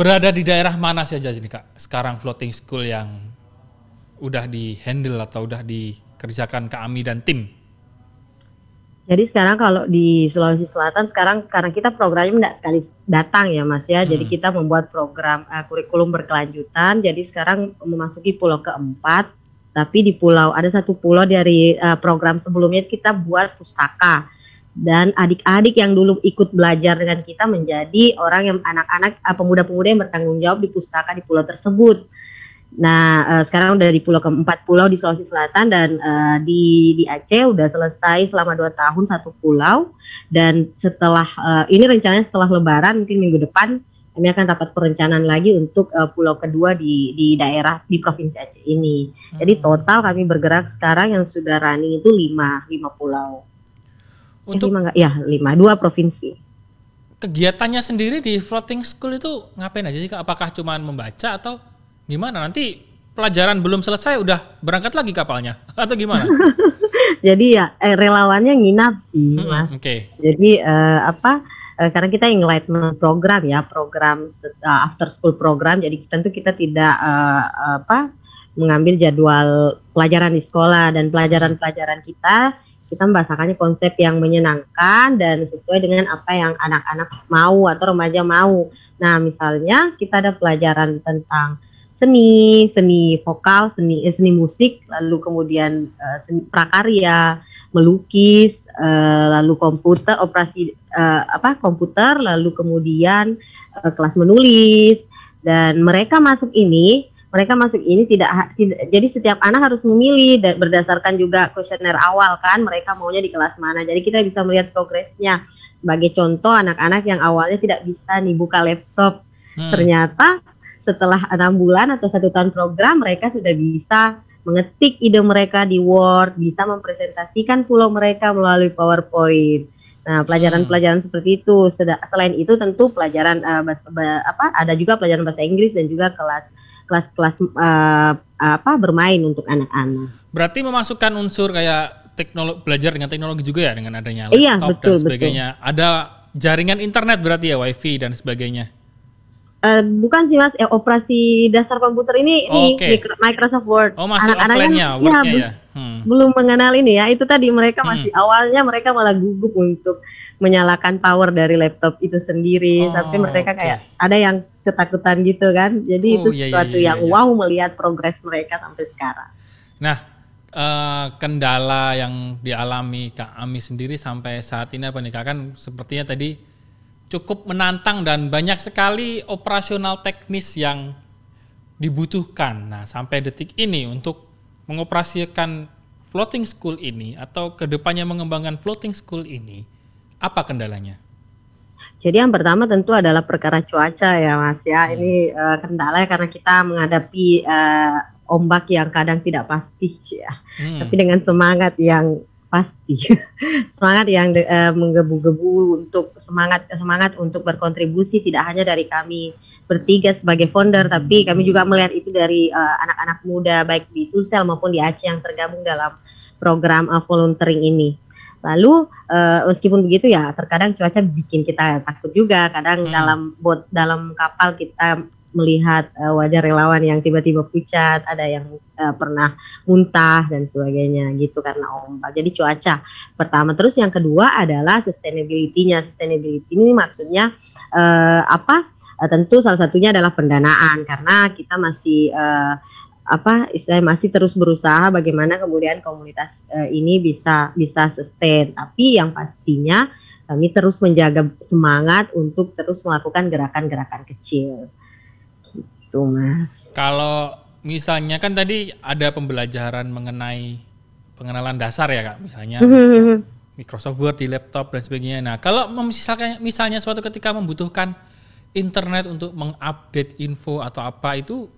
Berada di daerah mana saja nih Kak? Sekarang floating school yang udah di handle atau udah dikerjakan Kak Ami dan tim? Jadi sekarang kalau di Sulawesi Selatan sekarang karena kita programnya tidak sekali datang ya Mas ya. Hmm. Jadi kita membuat program uh, kurikulum berkelanjutan. Jadi sekarang memasuki pulau keempat. Tapi di pulau ada satu pulau dari uh, program sebelumnya kita buat pustaka dan adik-adik yang dulu ikut belajar dengan kita menjadi orang yang anak-anak uh, pemuda-pemuda yang bertanggung jawab di pustaka di pulau tersebut. Nah, uh, sekarang udah di pulau keempat pulau di Sulawesi Selatan dan uh, di di Aceh udah selesai selama dua tahun satu pulau dan setelah uh, ini rencananya setelah Lebaran mungkin minggu depan kami akan dapat perencanaan lagi untuk uh, pulau kedua di di daerah di provinsi Aceh ini. Hmm. Jadi total kami bergerak sekarang yang sudah running itu lima lima pulau. Untuk eh, lima enggak ya lima dua provinsi. Kegiatannya sendiri di floating school itu ngapain aja sih? Apakah cuma membaca atau Gimana nanti pelajaran belum selesai udah berangkat lagi kapalnya atau gimana? Jadi ya eh, relawannya nginap sih, hmm, Mas. Oke. Okay. Jadi uh, apa? Uh, karena kita enlightenment program ya, program uh, after school program. Jadi tentu kita tidak uh, apa mengambil jadwal pelajaran di sekolah dan pelajaran-pelajaran kita kita membahasakannya konsep yang menyenangkan dan sesuai dengan apa yang anak-anak mau atau remaja mau. Nah, misalnya kita ada pelajaran tentang seni, seni vokal, seni eh, seni musik, lalu kemudian uh, seni prakarya, melukis, uh, lalu komputer, operasi uh, apa komputer, lalu kemudian uh, kelas menulis dan mereka masuk ini mereka masuk ini tidak, tidak jadi setiap anak harus memilih dan berdasarkan juga kuesioner awal kan mereka maunya di kelas mana jadi kita bisa melihat progresnya sebagai contoh anak-anak yang awalnya tidak bisa nih buka laptop hmm. ternyata setelah enam bulan atau satu tahun program mereka sudah bisa mengetik ide mereka di Word, bisa mempresentasikan pulau mereka melalui PowerPoint. Nah, pelajaran-pelajaran hmm. seperti itu. Selain itu tentu pelajaran uh, apa ada juga pelajaran bahasa Inggris dan juga kelas kelas-kelas uh, apa bermain untuk anak-anak. Berarti memasukkan unsur kayak teknologi belajar dengan teknologi juga ya dengan adanya laptop iya, betul, dan sebagainya. Betul. Ada jaringan internet berarti ya WiFi dan sebagainya. Uh, bukan sih mas, eh, operasi dasar komputer ini oh, ini okay. Microsoft Word. Oh masih Anak-anak kan, ya, ya? Hmm. belum mengenal ini ya. Itu tadi mereka masih hmm. awalnya mereka malah gugup untuk menyalakan power dari laptop itu sendiri. Oh, Tapi mereka okay. kayak ada yang ketakutan gitu kan. Jadi oh, itu iya, iya sesuatu iya, iya, yang iya. wow melihat progres mereka sampai sekarang. Nah, uh, kendala yang dialami Kak Ami sendiri sampai saat ini apa nih Kak? Kan sepertinya tadi cukup menantang dan banyak sekali operasional teknis yang dibutuhkan. Nah, sampai detik ini untuk mengoperasikan floating school ini atau ke depannya mengembangkan floating school ini, apa kendalanya? Jadi yang pertama tentu adalah perkara cuaca ya Mas ya. Hmm. Ini uh, kendala karena kita menghadapi uh, ombak yang kadang tidak pasti ya. Hmm. Tapi dengan semangat yang pasti semangat yang uh, menggebu-gebu untuk semangat semangat untuk berkontribusi tidak hanya dari kami bertiga sebagai founder tapi kami juga melihat itu dari eh, anak-anak uh, muda baik di Sulsel maupun di Aceh yang tergabung dalam program uh, volunteering ini. Lalu uh, meskipun begitu ya terkadang cuaca bikin kita takut juga kadang hmm. dalam bot dalam kapal kita melihat uh, wajah relawan yang tiba-tiba pucat, ada yang uh, pernah muntah dan sebagainya gitu karena ombak. Jadi cuaca pertama. Terus yang kedua adalah sustainability-nya. Sustainability ini maksudnya uh, apa? Uh, tentu salah satunya adalah pendanaan karena kita masih uh, apa istilahnya masih terus berusaha bagaimana kemudian komunitas uh, ini bisa bisa sustain. Tapi yang pastinya kami terus menjaga semangat untuk terus melakukan gerakan-gerakan kecil gitu mas. Kalau misalnya kan tadi ada pembelajaran mengenai pengenalan dasar ya kak, misalnya Microsoft Word di laptop dan sebagainya. Nah kalau misalnya misalnya suatu ketika membutuhkan internet untuk mengupdate info atau apa itu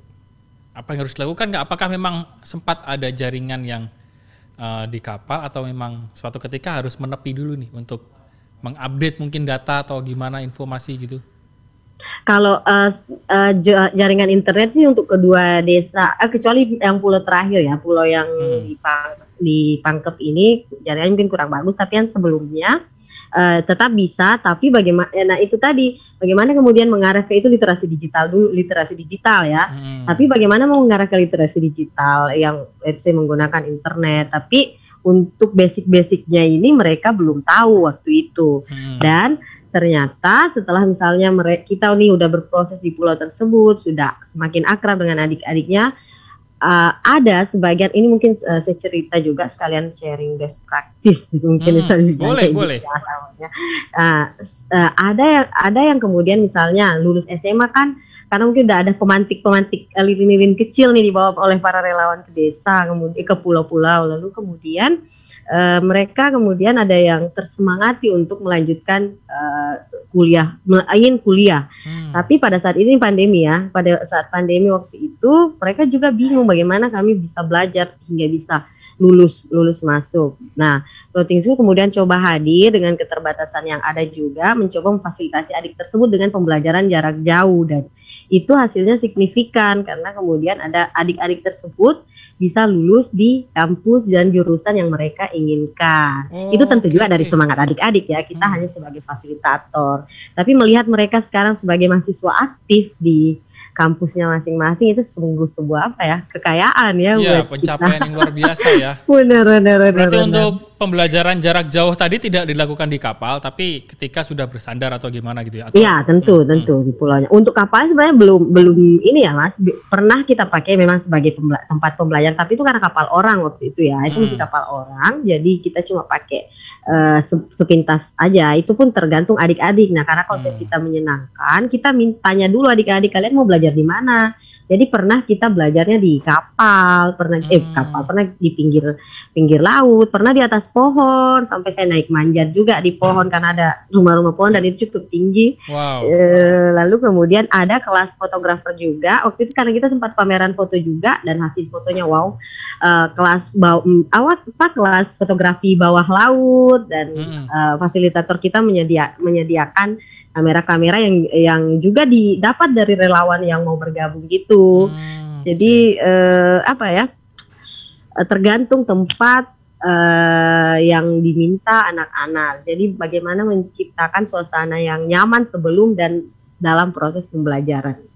apa yang harus dilakukan nggak? Apakah memang sempat ada jaringan yang uh, di kapal atau memang suatu ketika harus menepi dulu nih untuk mengupdate mungkin data atau gimana informasi gitu? Kalau uh, uh, jaringan internet sih untuk kedua desa, uh, kecuali yang pulau terakhir ya, pulau yang hmm. di, Pang, di Pangkep ini jaringan mungkin kurang bagus, tapi yang sebelumnya uh, tetap bisa tapi bagaimana eh, nah itu tadi bagaimana kemudian mengarah ke itu literasi digital dulu literasi digital ya hmm. tapi bagaimana mau mengarah ke literasi digital yang let's say menggunakan internet tapi untuk basic-basicnya ini mereka belum tahu waktu itu hmm. dan ternyata setelah misalnya kita nih udah berproses di pulau tersebut sudah semakin akrab dengan adik-adiknya uh, ada sebagian ini mungkin uh, saya cerita juga sekalian sharing best practice mungkin hmm, misalnya boleh boleh. ya, uh, uh, ada yang ada yang kemudian misalnya lulus SMA kan karena mungkin udah ada pemantik-pemantik lilin-lilin kecil nih dibawa oleh para relawan ke desa kemudian ke pulau-pulau lalu kemudian uh, mereka kemudian ada yang tersemangati untuk melanjutkan uh, kuliah, ingin kuliah. Hmm. Tapi pada saat ini pandemi ya, pada saat pandemi waktu itu mereka juga bingung bagaimana kami bisa belajar hingga bisa lulus lulus masuk. Nah, floating school kemudian coba hadir dengan keterbatasan yang ada juga mencoba memfasilitasi adik tersebut dengan pembelajaran jarak jauh dan itu hasilnya signifikan karena kemudian ada adik-adik tersebut bisa lulus di kampus dan jurusan yang mereka inginkan. Oh, itu tentu juga dari semangat adik-adik ya. Kita hmm. hanya sebagai fasilitator. Tapi melihat mereka sekarang sebagai mahasiswa aktif di kampusnya masing-masing itu sungguh sebuah apa ya kekayaan ya Iya pencapaian kita. yang luar biasa ya. benar benar benar. Berarti benar. untuk pembelajaran jarak jauh tadi tidak dilakukan di kapal, tapi ketika sudah bersandar atau gimana gitu ya? Iya, tentu, hmm. tentu di pulaunya. Untuk kapal sebenarnya belum belum ini ya, Mas. Pernah kita pakai memang sebagai pembela tempat pembelajaran, tapi itu karena kapal orang waktu itu ya. Itu hmm. kapal orang, jadi kita cuma pakai uh, sepintas aja. Itu pun tergantung adik-adik. Nah, karena kalau hmm. kita menyenangkan, kita mintanya dulu adik-adik kalian mau belajar di mana. Jadi pernah kita belajarnya di kapal, pernah eh, hmm. eh kapal, pernah di pinggir pinggir laut, pernah di atas pohon sampai saya naik manjat juga di pohon karena ada rumah-rumah pohon dan itu cukup tinggi. Wow. E, lalu kemudian ada kelas fotografer juga. Waktu itu karena kita sempat pameran foto juga dan hasil fotonya wow. E, kelas bawah mm, awal apa kelas fotografi bawah laut dan hmm. e, fasilitator kita menyedia, menyediakan kamera-kamera yang yang juga didapat dari relawan yang mau bergabung gitu. Hmm. Jadi e, apa ya? tergantung tempat uh, yang diminta anak-anak. Jadi bagaimana menciptakan suasana yang nyaman sebelum dan dalam proses pembelajaran.